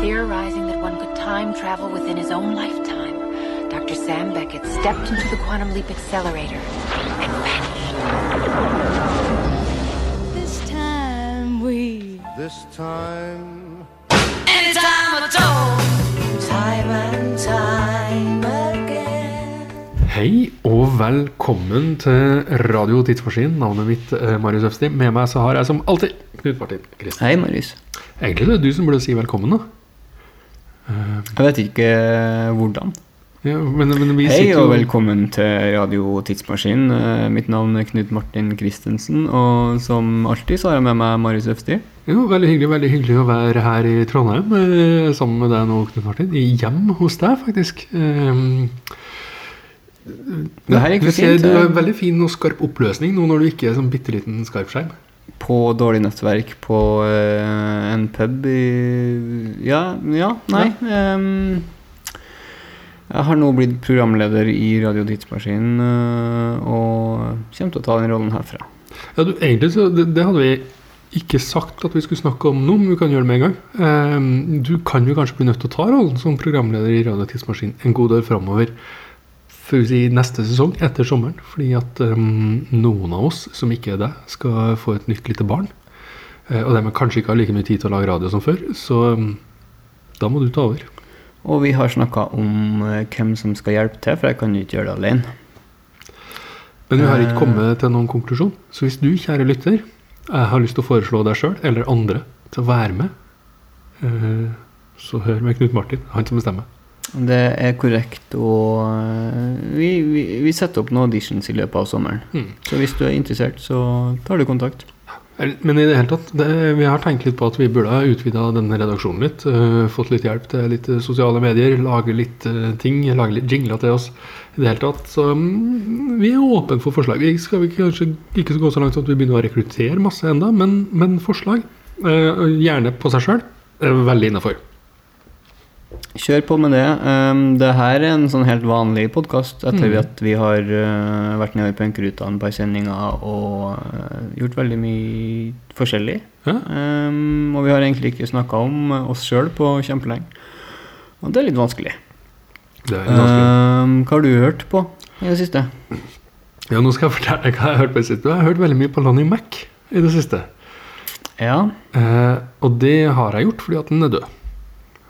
Theorizing that one could time travel within his own lifetime, Dr. Sam Beckett stepped into the quantum leap accelerator and vanished. This time we This time, Anytime at all Time and time again Hei og velkommen til Radio Tidsmaskin. Navnet mitt er Marius Øfsti. Med meg så har jeg som alltid Knut Martin Kristian. Hei, Marius. Egentlig det er du som burde si velkommen, da. Jeg vet ikke eh, hvordan. Ja, men, men vi Hei og velkommen til Radio Tidsmaskin. Eh, Mitt navn er Knut Martin Christensen, og som alltid så har jeg med meg Marius Øfsti. Jo, veldig hyggelig, veldig hyggelig å være her i Trondheim eh, sammen med deg nå, Knut Martin. I hjem hos deg, faktisk. Um, Det her gikk fint. du har en veldig fin og skarp oppløsning nå når du ikke er sånn bitte liten skarpskjerm. På dårlig nettverk på uh, en pub i Ja, ja, nei. ehm, jeg har nå blitt programleder i Radio Tidsmaskin uh, og kommer til å ta den rollen herfra. Ja, du, egentlig så det, det hadde vi ikke sagt at vi skulle snakke om nå, men vi kan gjøre det med en gang. Um, du kan jo kanskje bli nødt til å ta rollen som programleder i Radio Tidsmaskin en god del framover. For å si neste sesong, etter sommeren. Fordi at um, noen av oss som ikke er deg, skal få et nytt lite barn. Uh, og dermed kanskje ikke har like mye tid til å lage radio som før. Så um, da må du ta over. Og vi har snakka om uh, hvem som skal hjelpe til, for jeg kan jo ikke gjøre det alene. Men vi har ikke Eh. kommet til noen konklusjon. Så hvis du, kjære lytter, jeg har lyst til å foreslå deg sjøl, eller andre, til å være med, uh, så hør med Knut Martin. Han som bestemmer. Det er korrekt, og eh, vi, vi, vi setter opp noen auditions i løpet av sommeren. Mm. Så hvis du er interessert, så tar du kontakt. Men i det hele tatt, det, vi har tenkt litt på at vi burde ha utvida denne redaksjonen litt. Uh, fått litt hjelp til litt eh, sosiale medier, lage litt uh, ting, lage litt jingler til oss. I det hele tatt, Så um, vi er åpne for forslag. Vi skal vi kanskje ikke gå så langt at vi begynner å rekruttere masse enda, men, men forslag, uh, gjerne på seg sjøl, er veldig innafor. Kjør på med det. Um, det her er en sånn helt vanlig podkast etter Mm. at vi har uh, vært nede i punkerutene på par sendinger og uh, gjort veldig mye forskjellig. Ja. Um, og vi har egentlig ikke snakka om eh, oss sjøl på kjempelenge. Og det er litt vanskelig. Det er vanskelig. Um, hva har du hørt på i det siste? Ja, nå skal jeg fortelle deg hva jeg har hørt på det siste. Jeg har hørt veldig mye på Lonnie Mac i det siste. Ja, Uh, og det har jeg gjort fordi at den er død.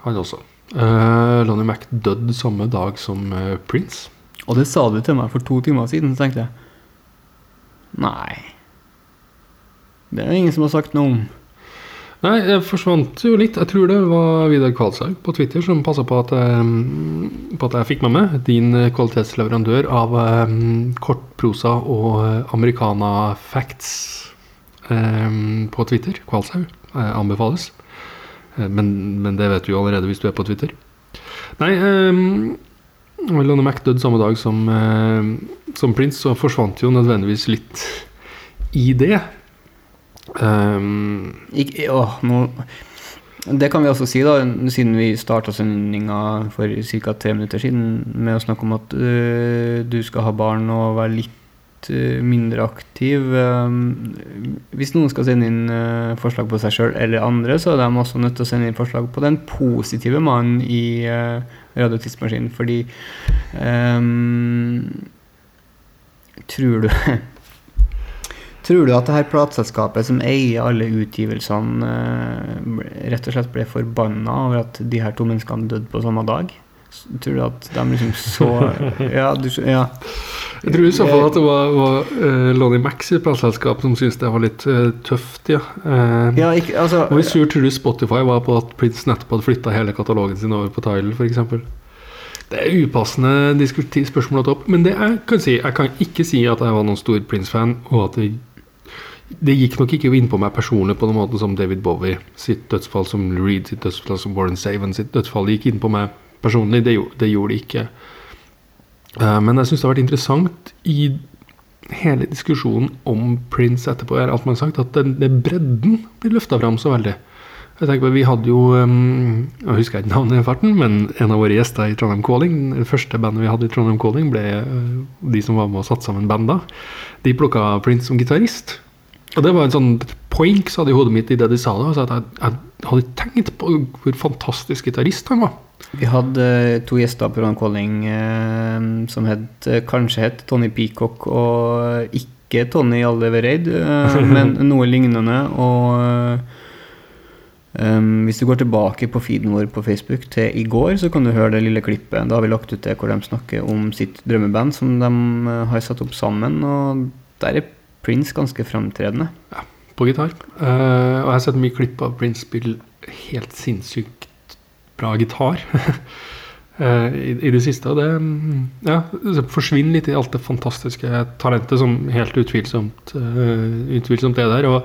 Han også. Eh, Lonnie Mac døde samme dag som uh, Prince. Og det sa du til meg for to timer siden, så tenkte jeg Nei. Det er det ingen som har sagt noe om. Nei, jeg forsvant jo litt. Jeg tror det var Vidar Kvalshaug på Twitter som passa på, at jeg- på at jeg fikk med meg din eh, kvalitetsleverandør av um, kortprosa og eh, americana-facts um, på Twitter. Kvalshaug. Eh, anbefales. Eh, men, men det vet du jo allerede hvis du er på Twitter. Nei, um, Lonnie Mac døde samme dag som, eh, som Prince, så forsvant jo nødvendigvis litt i det. Um, Ikke, å, nå, det kan vi også si, da, siden vi starta sendinga for ca. tre minutter siden med å snakke om at øh, du skal ha barn og være litt øh, mindre aktiv. Um, hvis noen skal sende inn øh, forslag på seg sjøl eller andre, så er de også nødt til å sende inn forslag på den positive mannen i Radiotidsmaskinen, fordi um, Tror du Tror du at det her plateselskapet som eier alle utgivelsene, eh, rett og slett ble forbanna over at de her to menneskene døde på samme dag? Tror du at de liksom så Ja, du, ja. Jeg tror i så fall at det var, var uh, Lonnie Max i plateselskapet som syntes det var litt uh, tøft, ja. Uh, ja ikke, altså, Hvor sur tror du Spotify var på at Prince nettopp hadde flytta hele katalogen sin over på Tidal, f.eks.? Det er upassende spørsmål å ta opp, men det jeg kan si Jeg kan ikke si at jeg var noen stor Prince-fan, og at det, det gikk nok ikke inn på meg personlig på den måten som David Bowie sitt dødsfall, som Reed sitt dødsfall, som Warren Saven sitt dødsfall gikk inn på meg personlig. Det, det gjorde de ikke. Eh, men jeg syns det har vært interessant i hele diskusjonen om Prince etterpå, er at man har sagt at den, den bredden blir løfta fram så veldig. Jeg tenker på, Vi hadde jo Jeg husker ikke navnet i farten, men en av våre gjester i Trondheim Calling Det første bandet vi hadde i Trondheim Calling, ble uh, de som var med og satte sammen band da. De plukka Prince som gitarist. Og det var en sånn poeng sa hadde i hodet mitt i det de sa da. Altså at jeg, jeg hadde tenkt på hvor fantastisk gitarist han var. Vi hadde eh, to gjester på Ron Calling eh, som het, eh, kanskje het Tony Peacock og ikke Tony Aldevereid, eh, men noe lignende. Og eh, hvis du går tilbake på feeden vår på Facebook til i går, så kan du høre det lille klippet. Da har vi lagt ut det hvor de snakker om sitt drømmeband som de eh, har satt opp sammen. Og der er Prince ganske fremtredende. Ja, på gitar. Eh, og jeg har sett mye klipp av Prince spille helt sinnssykt bra gitar eh, i, i det siste. Og det ja, forsvinner litt i alt det fantastiske talentet som helt utvilsomt, eh, utvilsomt er der. Og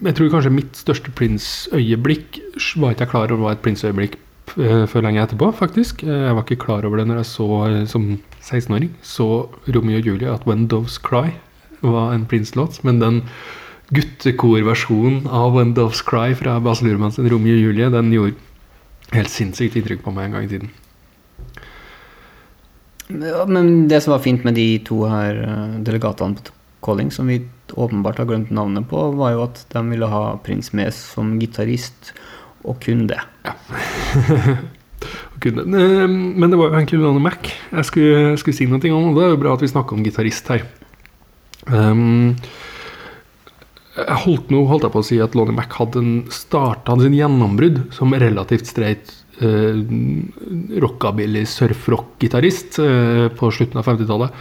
jeg tror kanskje mitt største Prince-øyeblikk var ikke jeg klar over var et Prince-øyeblikk eh, før lenge etterpå, faktisk. Jeg var ikke klar over det når jeg så som 16-åring så Romeo og Julie at When Doves Cry var en Prince-låt. Men den guttekorversjonen av When Doves Cry fra Bas Luhrmann Romeo og Julie, den gjorde helt sinnssykt inntrykk på meg en gang i tiden. Ja, men det som var fint med de to her eh, delegatene på Calling, som vi åpenbart har glemt navnet på, var jo at de ville ha Prins med som gitarist, og kun det. Ja. Eh, Men det var jo egentlig Lone Mac jeg skulle, skulle si noe om. Og det er jo bra at vi snakker om gitarist her. Um, jeg holdt nå holdt jeg på å si at Lonnie Mac hadde starta sin gjennombrudd som relativt streit eh, rockabilly surfrock-gitarist eh, på slutten av 50-tallet.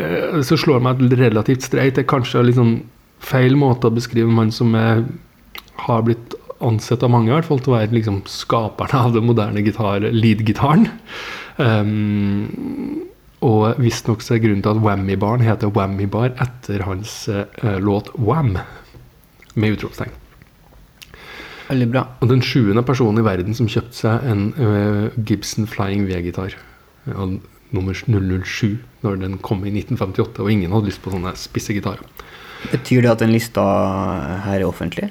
Eh, så slår det meg at relativt streit er kanskje litt sånn feil måte å beskrive en mann som er, har blitt ansett av mange i hvert fall til å være liksom skaperne av den moderne gitar, lead-gitaren. Um, og visstnok er grunnen til at Whammy-baren heter Whammy-bar etter hans eh, låt Wham! Med utropstegn. Veldig bra. Og den sjuende personen i verden som kjøpte seg en eh, Gibson Flying V-gitar. Ja, nummer 007 når den kom i 1958, og ingen hadde lyst på sånne spisse gitarer. Betyr det at den lista her er offentlig?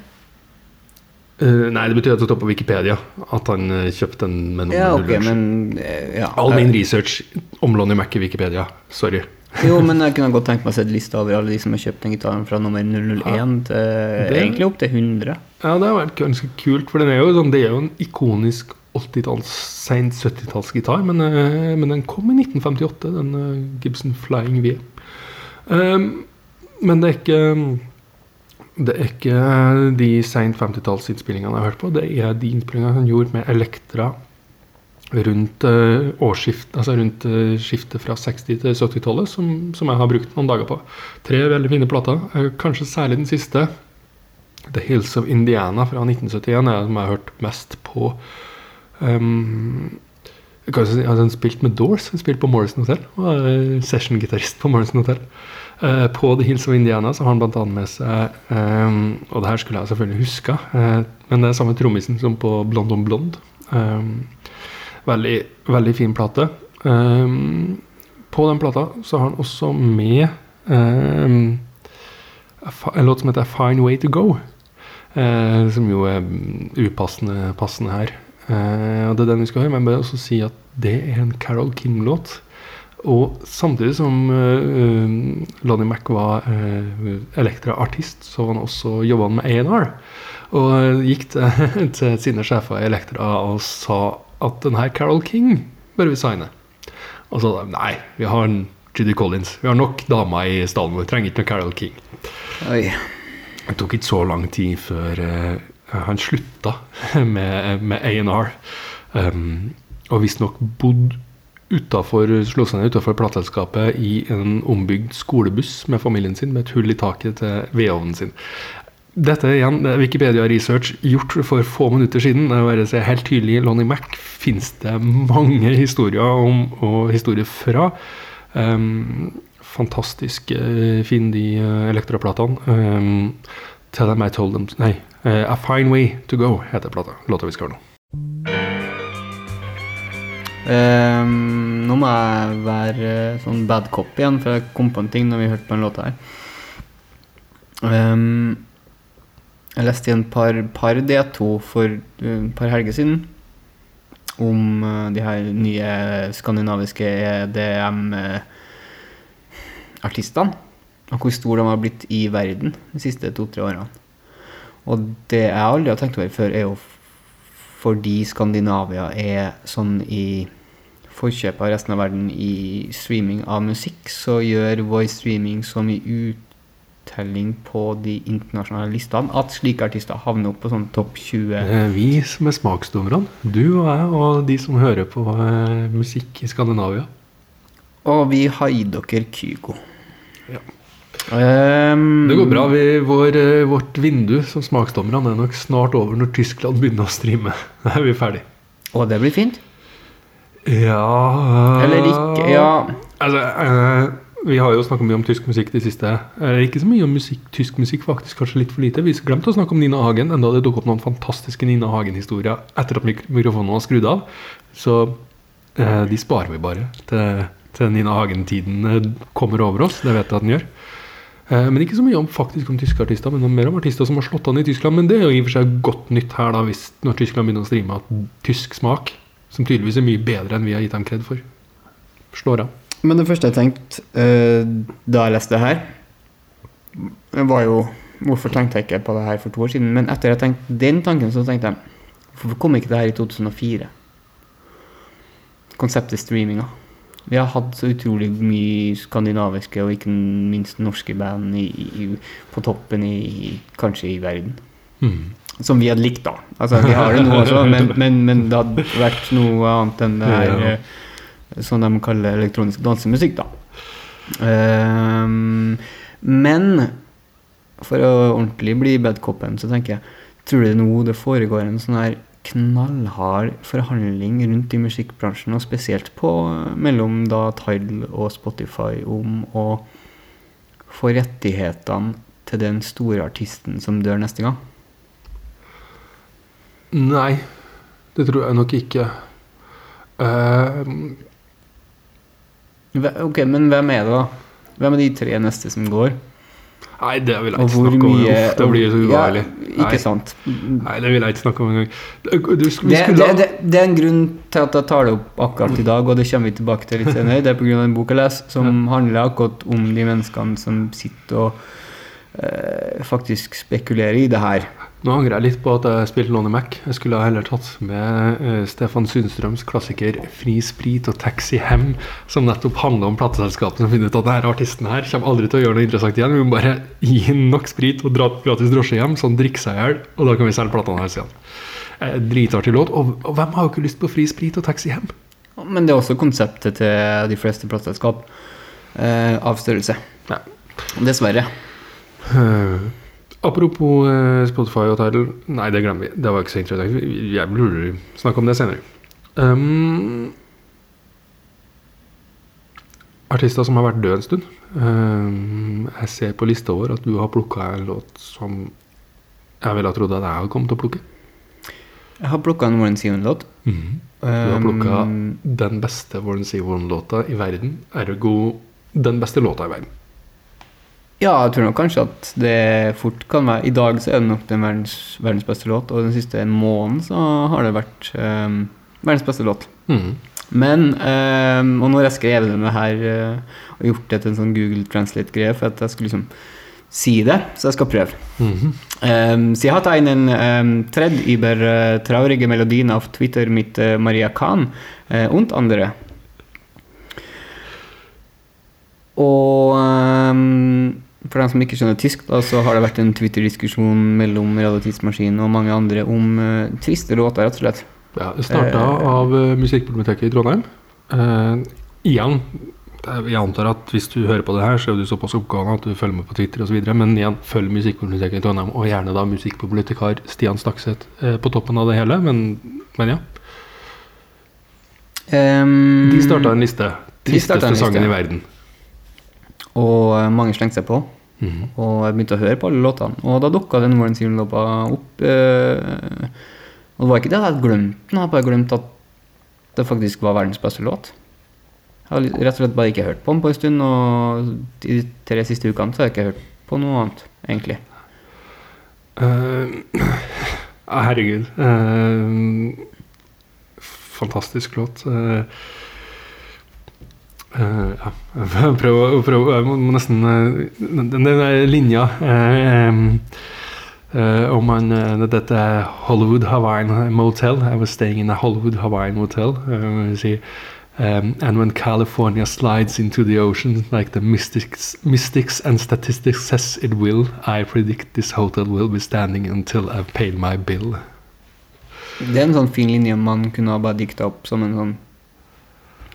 Eh, nei, det betyr at det står på Wikipedia at han uh, kjøpte den med nummer Ja, okay, 007. men eh, ja. All min research om Lonnie Mac i Wikipedia. Sorry. Jo, men jeg kunne godt tenkt meg å se liste over alle de som har kjøpt den gitaren fra nummer 001 til Det- egentlig opp til 100. Ja, det har vært ganske kult, for den er jo sånn, det er jo en ikonisk 80-talls, sent 70-tallsgitar, men, men den kom i 1958, den Gibson Flying V. Um, men det er ikke det er ikke eh, de seint 50-tallsinnspillingene jeg har hørt på, det er de innspillingene han gjorde med Elektra rundt årsskiftet årsskift, altså rundt eh, skiftet fra 60- til 70-tallet, som, som jeg har brukt noen dager på. Tre veldig fine plater, eh, kanskje særlig den siste. The Hills of Indiana fra 1971 er den jeg har hørt mest på. Um, si, altså, han spilte med Doors, han spilte på Morrison Hotel. Og er session-gitarist på Morrison Hotel. Eh, på The Hills of Indiana så har han bl.a. med seg um, Og det her skulle jeg selvfølgelig huska, eh, men det er samme trommisen som på Blond on Blond. Veldig, veldig fin plate. På den plata så har han også med en låt som heter 'Fine Way To Go'. Eh, som jo er upassende passende her. Eh, og det er den vi skal høre, men jeg bør også si at det er en Carol King-låt. Og samtidig som uh, Lonnie Mac var uh, Elektra-artist, så var han også jobba med A&R. Og eh, gikk til, til sine sjefer i Elektra og sa at denne Carol King bør vi signe. Og så sa de nei, vi har en Judy Collins. Vi har nok damer i stallen vår. Trenger ikke noe Carol King. Oi. Det tok ikke så lang tid før uh, han slutta med, med A&R. Um, og visstnok bodd seg utafor plateselskapet i en ombygd skolebuss med familien sin, med et hull i taket til vedovnen sin. Dette igjen det er Wikipedia-research gjort for få minutter siden. Det er bare å se helt tydelig Lonnie Mac finnes det mange historier om, og historier fra. Um, fantastisk uh, fin, de uh, elektroplatene. Um, Tell them I told them Nei. uh, A Fine Way To Go heter plata. Låta vi skal høre nå. Ehm, nå må jeg være eh, sånn bad cop igjen, for jeg kom på en ting når vi hørte på den låta her. Um, jeg leste i en par, par D2 for et uh, par helger siden om uh, de her nye skandinaviske EDM-artistene. og hvor stor de har blitt i verden de siste to-tre årene. Og det jeg aldri har tenkt over før, er jo fordi Skandinavia er sånn i forkjøpet av resten av verden i streaming av musikk, så gjør Voice streaming så mye uttelling på de internasjonale listene at slike artister havner opp på sånn topp 20. Eh, Vi som er smaksdommerne, du og jeg og de som hører på eh, musikk i Skandinavia. Og vi har gitt dere Kygo. Ja. Um, Det går bra. Vi, vår, eh, vårt vindu som smaksdommerne er nok snart over når Tyskland begynner å streame. Da er vi ferdig. Og det blir fint. Ja Eller ikke. Ja. Altså, eh, vi har jo snakka mye om tysk musikk de siste Eller ikke så mye om musikk, tysk musikk, faktisk. Kanskje litt for lite. Vi glemte å snakke om Nina Hagen, enda det dukket opp noen fantastiske Nina Hagen-historier etter at mik mikrofonen var skrudd av. Så eh, de sparer vi bare til, til Nina Hagen-tiden eh, kommer over oss. Det vet jeg at den gjør. Eh, men ikke så mye om faktisk om tyske artister, men mer om artister som har slått an i Tyskland. Men det er jo i og for seg godt nytt her, da, hvis når Tyskland begynner å streame, at tysk smak, som tydeligvis er mye bedre enn vi har gitt dem kred for, slår av. Men det første jeg tenkte uh, da jeg leste det her, var jo Hvorfor tenkte jeg ikke på det her for to år siden? Men etter jeg tenkte den tanken, så tenkte jeg Hvorfor kom ikke det her i 2004? Konseptet streaminga. Vi har hatt så utrolig mye skandinaviske og ikke minst norske band i, i, på toppen i kanskje i verden. Mm. Som vi hadde likt, da. Altså, vi har det nå også, men, men, men det hadde vært noe annet enn det her Ja. eh, som de kaller elektronisk dansemusikk, da. Um, men for å ordentlig bli badcopen, så tenker jeg Tror du nå det foregår en sånn her knallhard forhandling rundt i musikkbransjen, og spesielt på mellom da Tidal og Spotify, om å få rettighetene til den store artisten som dør neste gang? Nei, det tror jeg nok ikke. Uh, Ok, men hvem er det, da? Hvem er de tre neste som går? nei, det vil jeg ikke snakke om. mye Uff, det blir så ubehagelig. Ja, Nei. ikke sant? Nei, det vil jeg ikke snakke om engang. Det, det, det, det er en grunn til at jeg tar det opp akkurat i dag, og det kommer vi tilbake til litt senere. Det er pga. en bok jeg leser som handler akkurat om de menneskene som sitter og eh, faktisk spekulerer i det her. Nå angrer jeg litt på at jeg spilte Lonnie Mac. Jeg skulle heller tatt med uh, Stefan Sundstrøms klassiker 'Fri sprit og taxi hem', som nettopp handler om plateselskapene som finner ut at denne artisten her kommer aldri til å gjøre noe interessant igjen. Vi må bare gi ham nok sprit og dra gratis drosje hjem, så han drikker seg i hjel, og da kan vi selge platene hans igjen. Uh, Dritartig låt. Og, og hvem har jo ikke lyst på fri sprit og taxi hjem? Men det er også konseptet til de fleste plateselskap uh, av størrelse. Ja. Dessverre. Eh, apropos eh, Spotify og Tidal Nei, det glemmer vi. Det var ikke så interessant. Jeg burde snakke om det senere. Um, artister som har vært døde en stund. Um, jeg ser på lista vår at du har plukka en låt som jeg ville ha trodd at jeg hadde kommet til å plukke. Jeg har plukka en Warren Seaman-låt. Du har plukka Um, den beste Warren Seaworn-låta i verden, ergo den beste låta i verden. Ja, jeg tror nok kanskje at det fort kan være I dag så er det nok den verdens, verdens beste låt, og den siste måneden så har det vært um, verdens beste låt. Mm. Men um, Og nå har jeg skrevet denne her uh, og gjort det til en sånn Google Translate-greie for at jeg skulle liksom si det, så jeg skal prøve. Så jeg har tegnet en ähm, tredd über äh, traurige Melodien av Twitter mitt uh, Maria Kahn uh, und andre. Og for dem som ikke skjønner tysk, da, så har det vært en Twitter-diskusjon mellom Realitetsmaskinen og mange andre om uh, triste låter, rett og slett. Ja, det starta Eh, av eh, Musikkbiblioteket i Trondheim. Uh, igjen, jeg antar at hvis du hører på det her, så er du såpass oppgående at du følger med på Twitter osv. Men igjen, følg Musikkbiblioteket i Trondheim, og gjerne da musikkbibliotekar Stian Stakseth uh, på toppen av det hele. Men, men ja. Um, De starta en liste. Tristeste sangen i verden. Og mange slengte seg på. Mhm. Og jeg begynte å høre på alle låtene. Og da dukka den Warren Seaman-låta opp. Eh, og det var ikke det jeg hadde glemt den, jeg bare glemt at det faktisk var verdens beste låt. Jeg har rett og slett bare ikke hørt på den på en stund, og de tre siste ukene så har jeg ikke hørt på noe annet, egentlig. Uh, herregud. Uh, fantastisk låt. Eh, Eh, ja. Prøv, å- prøve. jeg må nesten eh, Den, der linja em, eh, om man, uh, Dette er Hollywood Hawaiian Motel. I was staying in a Hollywood Hawaiian Motel. Uh, um, and when California slides into the ocean like the mystics, mystics and statistics says it will, I predict this hotel will be standing until I've paid my bill. Det er en sånn fin linje man kunne ha bare dikta opp som en sånn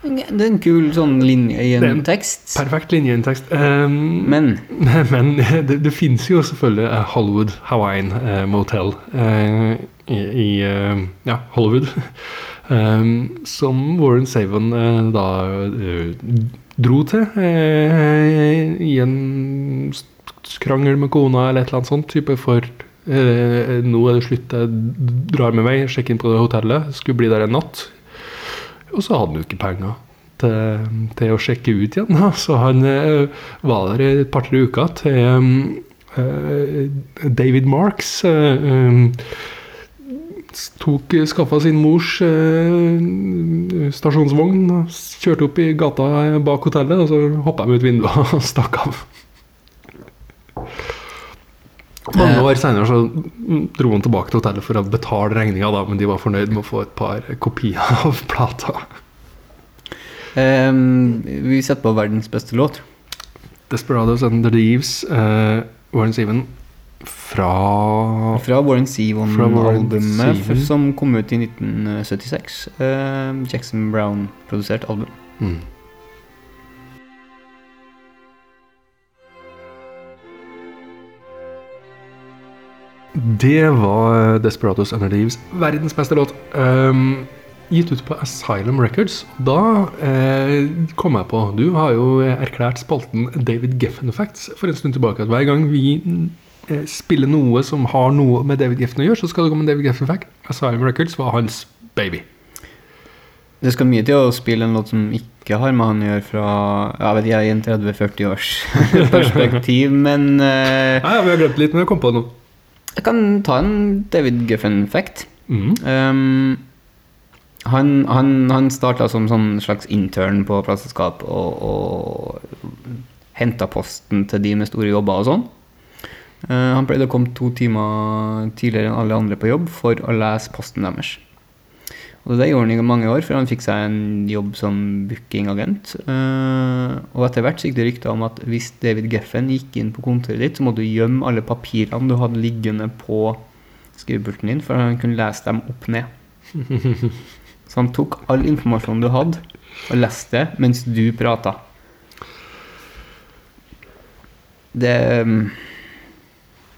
Det er en kul sånn linje i en en tekst. Perfekt linje i en tekst. Um, Men Men det, det finnes jo selvfølgelig eh, Hollywood Hawaiian uh, Motel uh, i, i eh, ja, Hollywood. Um, som Warren Savon da dro til i en krangel med kona eller et eller annet sånt. type for Nå er det slutt, jeg drar med meg, sjekker inn på det hotellet. Skulle bli der en natt. Og så hadde han jo ikke penger til, til å sjekke ut igjen. Da. Så han eh, var der et par-tre uker til eh, David Marks. eh, um, tok, skaffa sin mors eh, stasjonsvogn, kjørte opp i gata bak hotellet, og så hoppa de ut vinduet og stakk av. Mange år senere så dro han tilbake til hotellet for å betale regninga, men de var fornøyd med å få et par kopier av plata. Um, vi setter på verdens beste låt. Desperados and the Leaves, uh, Warren Seven. fra Fra Warren Zevon-albumet som kom ut i 1976. Uh, Jackson Brown-produsert album. mm. Det var Desperados Under Leaves, verdens beste låt. Um, gitt ut på Asylum Records. Da eh, kom jeg på Du har jo erklært spalten David Geffen Facts for en stund tilbake. At hver gang vi eh, spiller noe som har noe med David Geffen å gjøre, så skal det komme en David Geffen Fact. Asylum Records var hans baby. Det skal mye til å spille en låt som ikke har med han å gjøre fra jeg vet jeg, i en 30-40 års perspektiv, men eh, Nei, Vi har glemt litt, men jeg kom på det nå. Jeg kan ta en David Guffin-fact. Mm. Um, han han, han starta som sånn slags intern på plateselskap og, og henta posten til de med store jobber og sånn. Uh, han pleide å komme to timer tidligere enn alle andre på jobb for å lese posten deres. Og Det gjorde han i mange år, før han fikk seg en jobb som bookingagent. Uh, og etter hvert gikk det rykter om at hvis David Geffen gikk inn på kontoret ditt, så måtte du gjemme alle papirene du hadde liggende på skrivepulten din, for han kunne lese dem opp ned. Så han tok all informasjonen du hadde, og leste det mens du prata. Det um,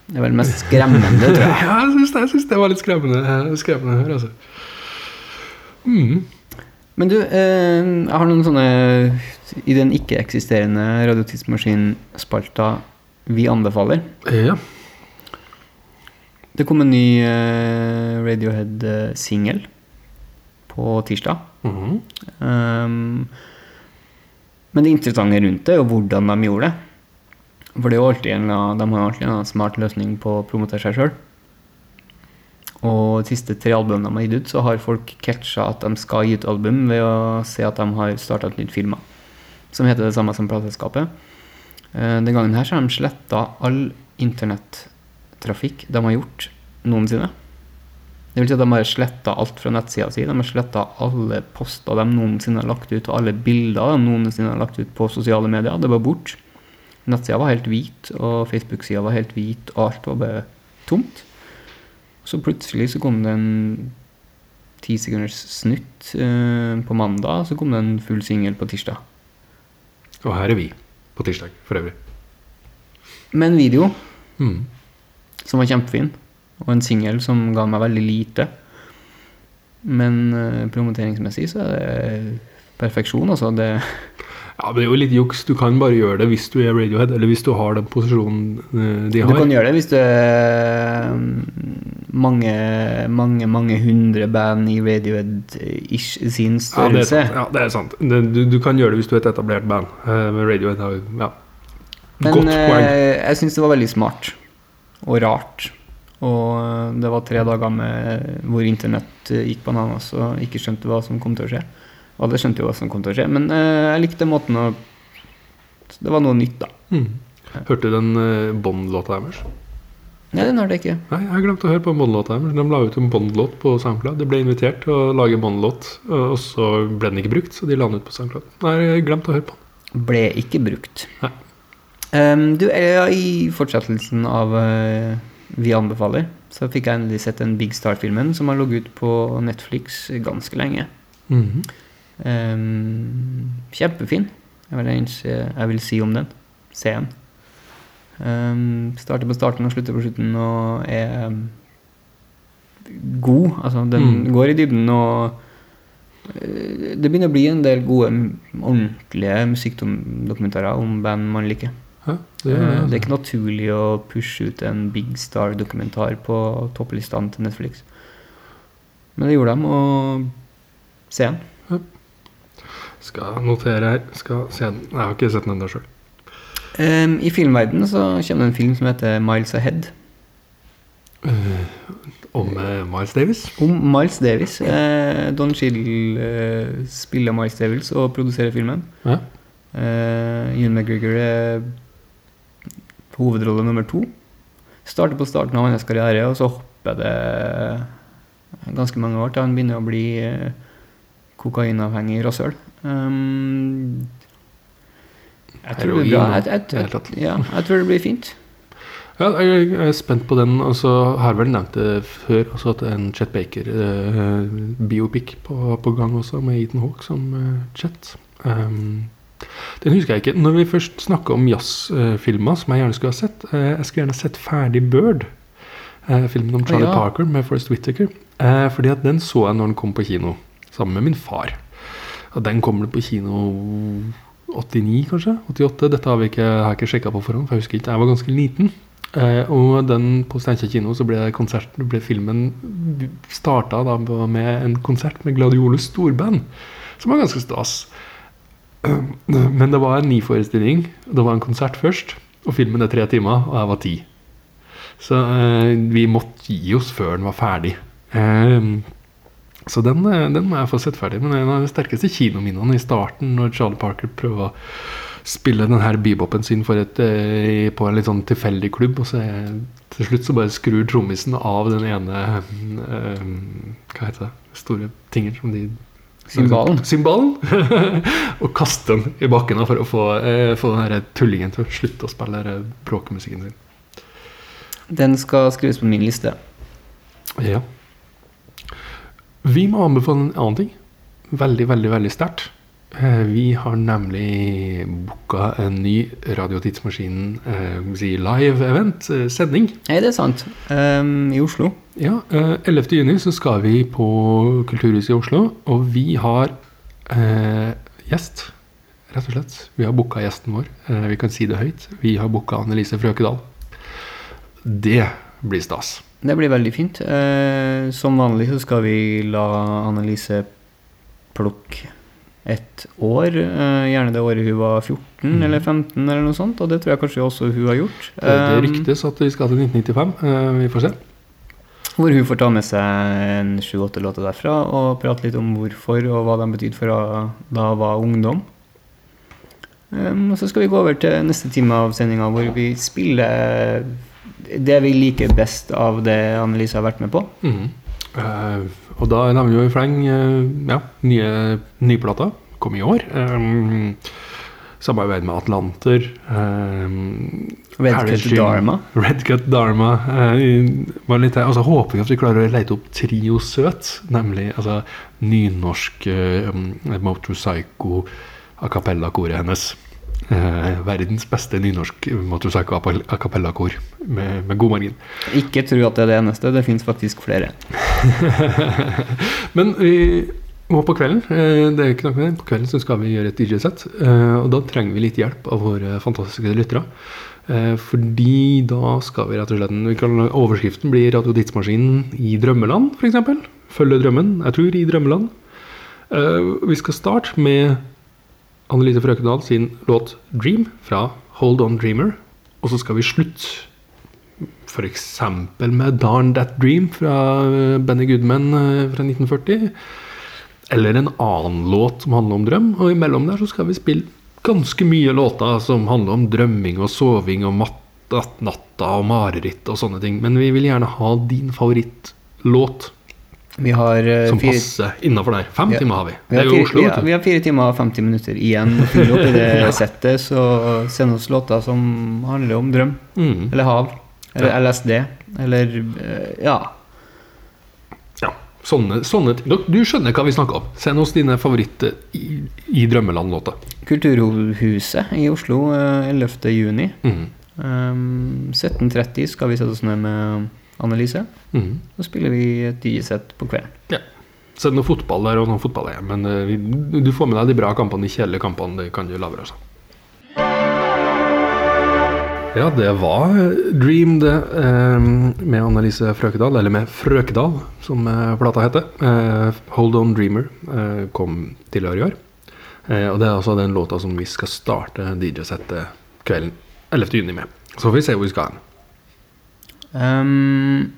det er vel mest skremmende, tror jeg. Ja, jeg syns det, det var litt skremmende, eh, skremmende å høre. Altså. Mm. Men du, eh, jeg har noen sånne I den ikke-eksisterende Radiotidsmaskin-spalta vi anbefaler. Ja. Det kom en ny eh, Radiohead-singel på tirsdag. Mhm. Um, men det interessante rundt det er jo hvordan de gjorde det. For det er jo alltid en, de har alltid en smart løsning på å promotere seg sjøl. Og de siste tre albumene de har gitt ut, så har folk catcha at de skal gi ut album ved å se at de har starta et nytt firma som heter det samme som plateselskapet. Eh, Den gangen her så har de sletta all internettrafikk de har gjort noensinne. Det vil si at de har sletta alt fra nettsida si. De har sletta alle poster de noensinne har lagt ut, og alle bilder de noensinne har lagt ut på sosiale medier. Det var bort. Nettsida var helt hvit, og Facebook-sida var helt hvit, og alt var bare tomt. Så plutselig så kom det en ti sekunders snutt eh, på mandag, så kom det en full singel på tirsdag. Og her er vi på tirsdag, for øvrig. Med en video Mm. som var kjempefin, og en singel som ga meg veldig lite. Men eh, promoteringsmessig så er det perfeksjon, altså. Det, Ja, men det er jo litt juks. Du kan bare gjøre det hvis du er Radiohead, eller hvis du har den posisjonen de har. du kan gjøre det hvis du er mange, mange, mange hundre band i Radiohead-ish sin Ja, det er sant. Ja, det er sant. Du, du kan gjøre det hvis du er et etablert band. Eh, men Radiohead har jo ja. Men Godt poeng. Men jeg syns det var veldig smart og rart. Og eh, det var tre dager med hvor internett eh, gikk bananas og ikke skjønte hva som kom til å skje. Alle skjønte jo hva som kom til å skje, men eh, jeg likte måten å Det var noe nytt, da. Mm. Hørte du den uh, Bond-låta deres? Nei, den hørte jeg ikke. Nei, jeg har glemt å høre på Bond-låta deres. De la ut en Bond-låt på SoundCloud. De ble invitert til å lage Bond-låt, og så ble den ikke brukt, så de la den ut på SoundCloud. Nei, jeg har glemt å høre på den. Ble ikke brukt. Nei. Um, du, eh, I fortsettelsen av uh, Vi anbefaler, så fikk jeg endelig sett den Big Star-filmen som har ligget ut på Netflix ganske lenge. Mhm. Em, kjempefin. Jeg vil, jeg vil si om den. Se den. Um, starter på starten og slutter på slutten og er em, god. Altså, den Mm. går i dybden og eh, Det begynner å bli en del gode, ordentlige musikkdokumentarer om band man liker. Hæ? det, Eh, det er ikke naturlig å pushe ut en Big Star-dokumentar på topplistene til Netflix. Men det gjorde de, og se den. Skal notere her. Skal se den. Jeg har ikke sett den ennå sjøl. Um, I filmverdenen så kommer det en film som heter Miles Ahead. Om uh, Miles Davis. Om Miles Davis. Uh, Don eh, spiller Miles Davis og produserer filmen. Ja. Ewan McGregor er hovedrolle nummer to. Starter på starten av hans karriere, og så hopper det ganske mange år til han begynner å bli kokainavhengig rasshøl. Um, jeg tror det blir. Jeg, jeg, i det hele tatt. jeg, ja, jeg tror det blir fint. Ja, jeg jeg er spent på den. Altså, så har vel nevnt det før, også at en Chet Baker-biopic på, på gang også, med Ethan Hawke som eh, Chet. Um, den husker jeg ikke. Når vi først snakker om jazzfilmer, som jeg gjerne skulle ha sett eh, Jeg skulle gjerne sett ferdig Bird. eh, filmen om Charlie ja. Parker med Forrest Whittaker. Eh, fordi at den så jeg når den kom på kino, sammen med min far. Og den kommer på kino 89, kanskje? 88? Dette har, vi ikke, har jeg ikke sjekka på forhånd, for jeg husker ikke. Jeg var ganske liten. Eh, og den på Steinkjer kino så ble, konsert, ble filmen starta med en konsert med Gladiolus storband, som var ganske stas. Men det var en ny-forestilling. Det var en konsert først, og filmen er tre timer, og jeg var ti. Så eh, vi måtte gi oss før den var ferdig. Eh, så den, eh, den må jeg få sett ferdig. Men en av de sterkeste kinominnene i starten, når Charlie Parker prøver å spille den her bebopen sin et, eh, på en litt sånn tilfeldig klubb, og så er, til slutt så bare skrur trommisen av den ene øh, Hva heter det? Store tingen som de Symbalen. Symbalen! og kaste den i bakken for å få, eh, få den tullingen til å slutte å spille bråkemusikken sin. Den skal skrives på min liste. Ja. Vi må anbefale en annen ting. Veldig, veldig, veldig sterkt. Eh, Vi har nemlig booka en ny Radiotidsmaskinen eh, live-event, eh, sending. Er det sant. Um, I Oslo. Ja, eh, 11. juni så skal vi på Kulturhuset i Oslo, og vi har eh, gjest, rett og slett. Vi har booka gjesten vår. Eh, vi kan si det høyt. Vi har booka Annelise Frøkedal. Det blir stas. Det blir veldig fint. Eh, som vanlig så skal vi la Annelise plukke et år. Eh, gjerne det året hun var 14 eller 15 eller noe sånt, og det tror jeg kanskje også hun har gjort. Det, det Eh, ryktes at vi skal til 1995. Eh, vi får se. Hvor hun får ta med seg en sju-åtte låter derfra og prate litt om hvorfor og hva de betydde for da hun var ungdom. Um, og så skal vi gå over til neste time av sendinga hvor vi spiller det vi liker best av det Annelise har vært med på. Mm. Uh, og da nevner vi jo i fleng uh, ja, nye nyplater. Kom i år. Um, samarbeid med Atlanter. Um, Red Cut Dharma. Red Cut Dharma. Uh, var litt, og så håper vi at vi klarer å lete opp Trio Søt, nemlig altså, nynorsk uh, Motorpsycho a cappella-koret hennes. Eh, verdens beste nynorsk Motorpsycho a cappella-kor, med, med god margin. Ikke tro at det er det eneste, det fins faktisk flere. Men vi må på kvelden. eh, Det er ikke noe med det. På kvelden så skal vi gjøre et DJ-sett. eh, Og da trenger vi litt hjelp av våre fantastiske lyttere. Eh, Fordi da skal vi rett og slett Overskriften blir Radio Tidsmaskinen i drømmeland, f.eks. Følge drømmen. Jeg tror i drømmeland. Eh, Vi skal starte med Annelise Frøkendal sin låt 'Dream' fra Hold On Dreamer. Og så skal vi slutte f.eks. med 'Darn That Dream' fra eh, Benny Goodman eh, fra 1940. eller en annen låt som handler om drøm. Og imellom der så skal vi spille ganske mye låter som handler om drømming og soving og natta og mareritt og sånne ting. Men vi vil gjerne ha din favorittlåt Vi har eh, som passer innafor der. Fem Ja. timer har vi. vi Det har, fire, Oslo. du. vi har fire timer og 50 minutter igjen å fylle opp i det settet, så send oss låter som handler om drøm, Mm. eller hav, eller Ja. LSD, eller eh, Ja. Ja, sånne, sånne ting. Du skjønner hva vi snakker om. Send oss dine favoritter i, i Drømmeland-låter. Kulturhuset i Oslo eh, 11. juni. Mm. Um, 17.30 skal vi sette oss ned med Annelise. Mm. Så spiller vi et DJ-sett på kvelden. Ja. Så er det noe fotball der og noe fotball der, men eh, vi- du får med deg de bra kampene, de kjedelige kampene, det kan du la være. Altså. Ja, det var Dream, det, eh, med Annelise Frøkedal, eller med Frøkedal, som eh, plata heter. Eh, Hold On Dreamer kom tidligere i år. Eh, og det er altså den låta som vi skal starte DJ-settet kvelden 11. juni med. Så får vi se hvor vi skal hen. Um,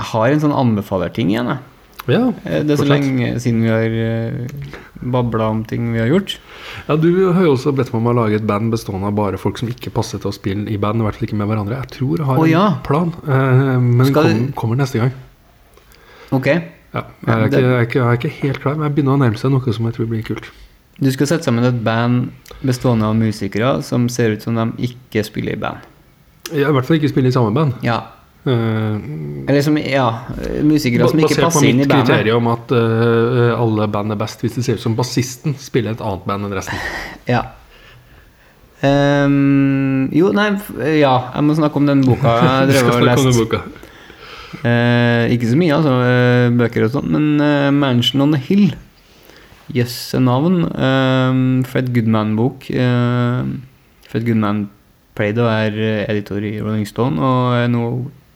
jeg har en sånn anbefalerting igjen, jeg. Ja, Eh, Det er så lenge siden vi har uh, babla om ting vi har gjort. Ja, Du har jo også bedt meg om å lage et band bestående av bare folk som ikke passer til å spille i band. I hvert fall ikke med hverandre. Jeg tror jeg har oh, ja. en plan, eh, men den kom, kommer neste gang. Ok, Ja, jeg, er ikke, jeg, er ikke, jeg er ikke helt klar, men jeg begynner å nærme seg noe som jeg tror blir kult. Du skal sette sammen et band bestående av musikere som ser ut som de ikke spiller i band. Jeg I hvert fall ikke spille i samme band. Ja. Uh, Eller som, ja, musikere som ikke passer inn i bandet. Basert på mitt kriterium om at uh, alle band er best hvis det ser ut som bassisten spiller et annet band enn resten. Ja. Um, jo, nei, ja, jeg må snakke om den boka jeg drev og leste. boka. Eh, ikke så mye, altså, bøker og sånn, men eh, 'Mansion on the Hill'. Jøsse navn. Eh, Fred Goodman-bok. Eh, Fred Goodman å være eh, editor i Rolling Stone og er nå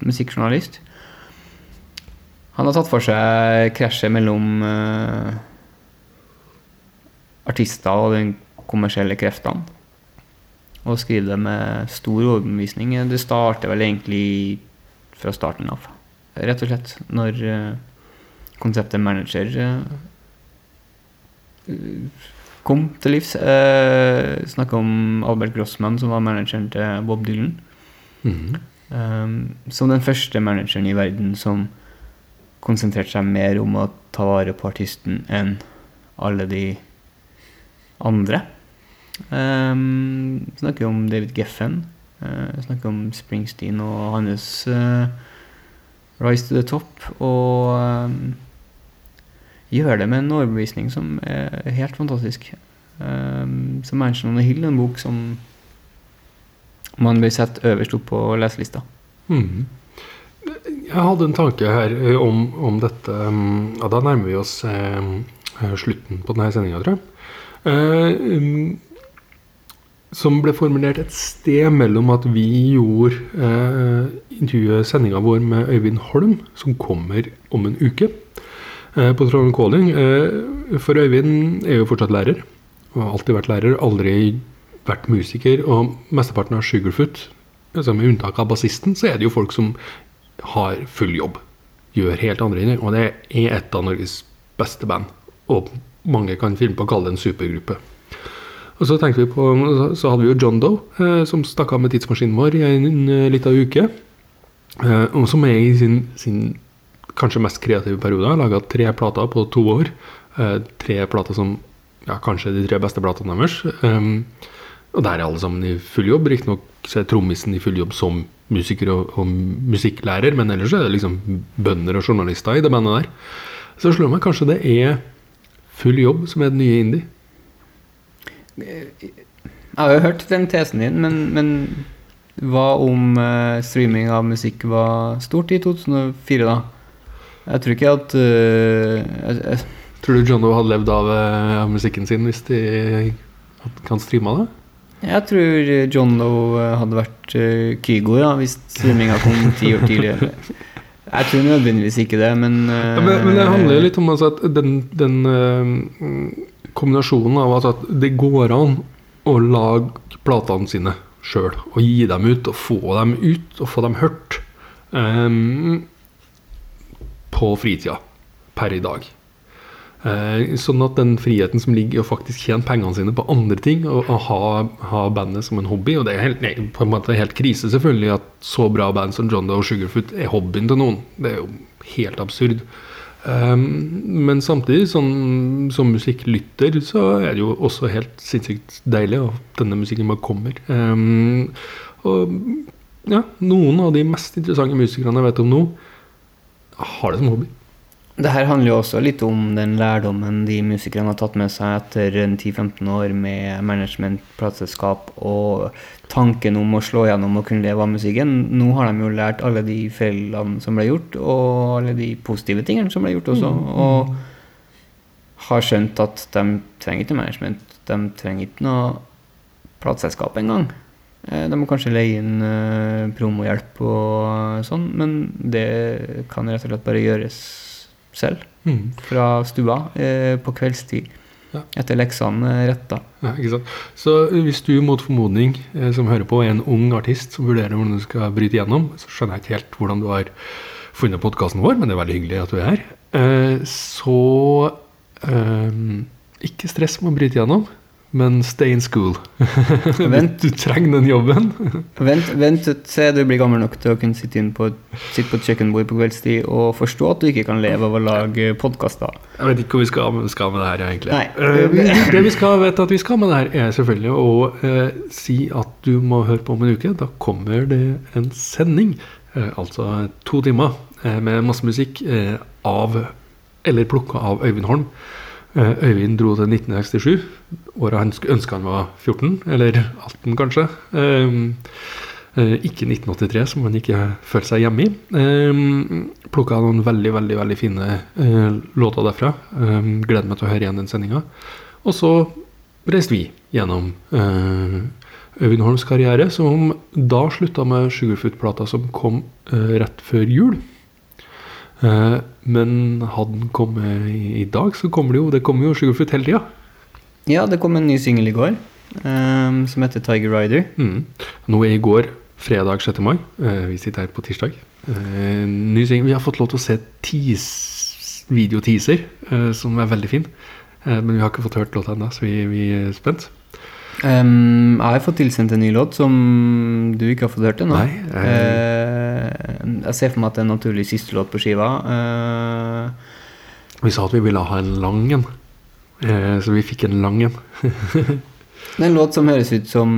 musikkjournalist. Han har tatt for seg krasjet mellom uh, artister og den kommersielle kreftene. Og skriver det med stor overbevisning. Det starter vel egentlig fra starten av. Rett og slett. Når uh, konseptet manager eh, kom til livs. Eh, Snakka om Albert Grossman, som var manageren til Bob Dylan. Mhm. Um, som den første manageren i verden som konsentrerte seg mer om å ta vare på artisten enn alle de andre. Um, snakker om David Geffen. Uh, snakker om Springsteen og hans uh, Rise to the Top. Og um, gjør det med en overbevisning som er helt fantastisk. Um, så Mansion on the Hill er en bok som man bør sette øverst opp på leselista. Mm. Jeg hadde en tanke her eh, om, om dette mm, ja, Da nærmer vi oss eh, eh, slutten på denne sendinga, tror jeg. Eh, som ble formulert et sted mellom at vi gjorde eh, intervjuet sendinga vår med Øyvind Holm, som kommer om en uke, på Trondheim Calling. Eh, for Øyvind er jo fortsatt lærer, og har alltid vært lærer. Aldri vært musiker, og mesteparten av Sugarfoot, altså med unntak av bassisten, så er det jo folk som har full jobb. Gjør helt andre ting. Og det er et av Norges beste band. Og mange kan finne på å kalle det en supergruppe. Og så tenkte vi på, så hadde vi jo John Doe, eh, som stakk av med tidsmaskinen vår i en liten uke. Eh, og som er i sin, sin kanskje mest kreative periode. Har laga tre plater på to år. Eh, tre plater som ja, kanskje de tre beste platene deres. Um, og der er alle sammen i full jobb. Riktignok er trommisen i full jobb som musiker og, og musikklærer, men ellers er det liksom bønder og journalister i det bandet der. Så slår meg kanskje det er full jobb som er det nye indie. Jeg har jo hørt den tesen din, men, men hva om eh, streaming av musikk var stort i 2004, da? Jeg tror ikke at eh, jeg, jeg, Tror du John Doe hadde levd av, eh, av musikken sin hvis de kan streame det? jeg tror John Doe eh, hadde vært Kygo, ja, hvis streaminga kom ti år tidligere. Jeg tror nødvendigvis ikke det, men Ja, men, men det handler jo litt om altså, at den, den uh, kombinasjonen av altså, at det går an å lage platene sine sjøl, og gi dem ut, og få dem ut, og få dem hørt eh, på fritida per i dag. Eh, sånn at den friheten som ligger i å faktisk tjene pengene sine på andre ting, og, ha, ha bandet som en hobby Og det er helt, nei, på en måte helt krise, selvfølgelig, at så bra band som John Doe og Sugarfoot er hobbyen til noen. Det er jo helt absurd. Um, men samtidig, sånn, som musikklytter, så er det jo også helt sinnssykt deilig at denne musikken bare kommer. Um, og ja, noen av de mest interessante musikerne jeg vet om nå, har det som hobby. Det her handler jo også litt om den lærdommen de musikerne har tatt med seg etter 10-15 år med management, plateselskap og tanken om å slå gjennom og kunne leve av musikken. Nå har de jo lært alle de feilene som ble gjort, og alle de positive tingene som ble gjort også. Og har skjønt at de trenger ikke management. De trenger ikke noe plateselskap engang. Eh, De må kanskje leie inn eh, promohjelp og sånn, men det kan rett og slett bare gjøres selv. Mm. Fra stua eh, på kveldstid. Ja. Etter leksene retta. Ja, ikke sant? Så hvis du mot formodning som hører på er en ung artist som vurderer hvordan du skal bryte gjennom, så skjønner jeg ikke helt hvordan du har funnet podkasten vår, men det er veldig hyggelig at du er her. Så ikke stress med å bryte gjennom, men stay in school. Vent. Du trenger den jobben. Vent, vent til du blir gammel nok til å kunne sitte, på, sitte på et kjøkkenbord på kveldstid og forstå at du ikke kan leve av å lage podkaster. Jeg vet ikke hvor vi skal, skal med det her, egentlig. Nei. Eh, det vi skal vet at vi skal med det her, er selvfølgelig å eh, si at du må høre på om en uke. Da kommer det en sending, eh, altså to timer, eh, med masse musikk eh, av Eller plukka av Øyvind Holm. Eh, Øyvind dro til 1967, året han ønska han var 14, eller 18 kanskje. Eh, eh, ikke 1983, som han ikke følte seg hjemme i. Um, Plukka noen veldig veldig, veldig fine eh, låter derfra. Um, gleder meg til å høre igjen den sendinga. Og så reiste vi gjennom Øyvind Holms karriere, som da slutta med Sugarfoot-plata som kom rett før jul. Eh, men hadde den kommet i, dag, så kommer det jo Det kommer jo Sugarfoot hele tida. Ja, det kom en ny singel i går um, som heter Tiger Rider. Mm. Nå er i går fredag 6. mai. Uh, vi sitter her på tirsdag. Uh, ny singel. Vi har fått lov til å se teas, videoteaser, uh, som er veldig fin. Men vi har ikke fått hørt låta ennå, så vi, vi er spent. Ehm, jeg har fått tilsendt en ny låt som du ikke har fått hørt ennå. Eh, jeg ser for meg at det er en naturlig siste låt på skiva. Uh, Vi sa at vi ville ha en lang en, uh, så vi fikk en lang en. det er en låt som høres ut som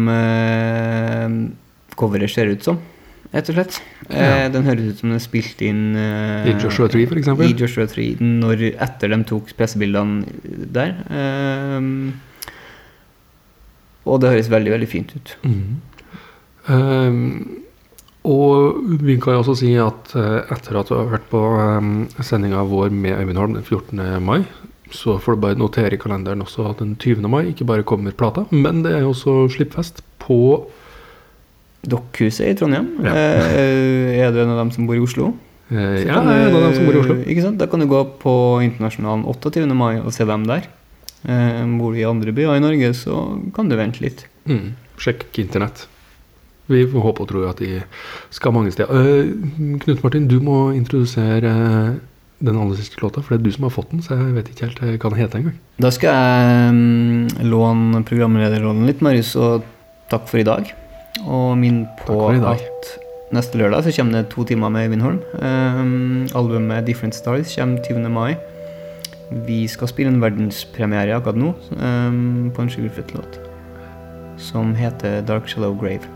coveret ser ut som, rett og slett. Ja. Den høres ut som den er spilt inn I Joshua Tree, for eksempel. I Joshua Tree, når, etter de tok pressebildene der. Ehm, og det høres veldig, veldig fint ut. Mm. Um, og vi kan jo også si at eh, etter at du har hørt på um, sendinga vår med Øyvind Holm den 14. mai, så får du bare notere i kalenderen også at den 20. mai ikke bare kommer plata, men det er jo også slippfest på Dokkhuset i Trondheim. Ja. Eh, er du en av dem som bor i Oslo? eh, Ja, jeg er en av dem som bor i Oslo. Ikke sant? Da kan du gå på Internasjonalen 28. mai og se dem der. Eh, bor du i andre byer i Norge, så kan du vente litt. Mm, sjekk internett. Vi håper og tror at de skal mange steder. Eh, Knut Martin, du må introdusere eh, den aller siste låta, for det er du som har fått den, så jeg vet ikke helt hva den heter engang. Da skal jeg mm, låne programlederrollen litt, Marius, og takk for i dag. Og minn på at neste lørdag så kommer det to timer med Øyvind Holm. Um, albumet Different Stars kommer 20. mai. Vi skal spille en verdenspremiere akkurat nå um, på en Sugarfoot-låt som heter Dark Shallow Grave.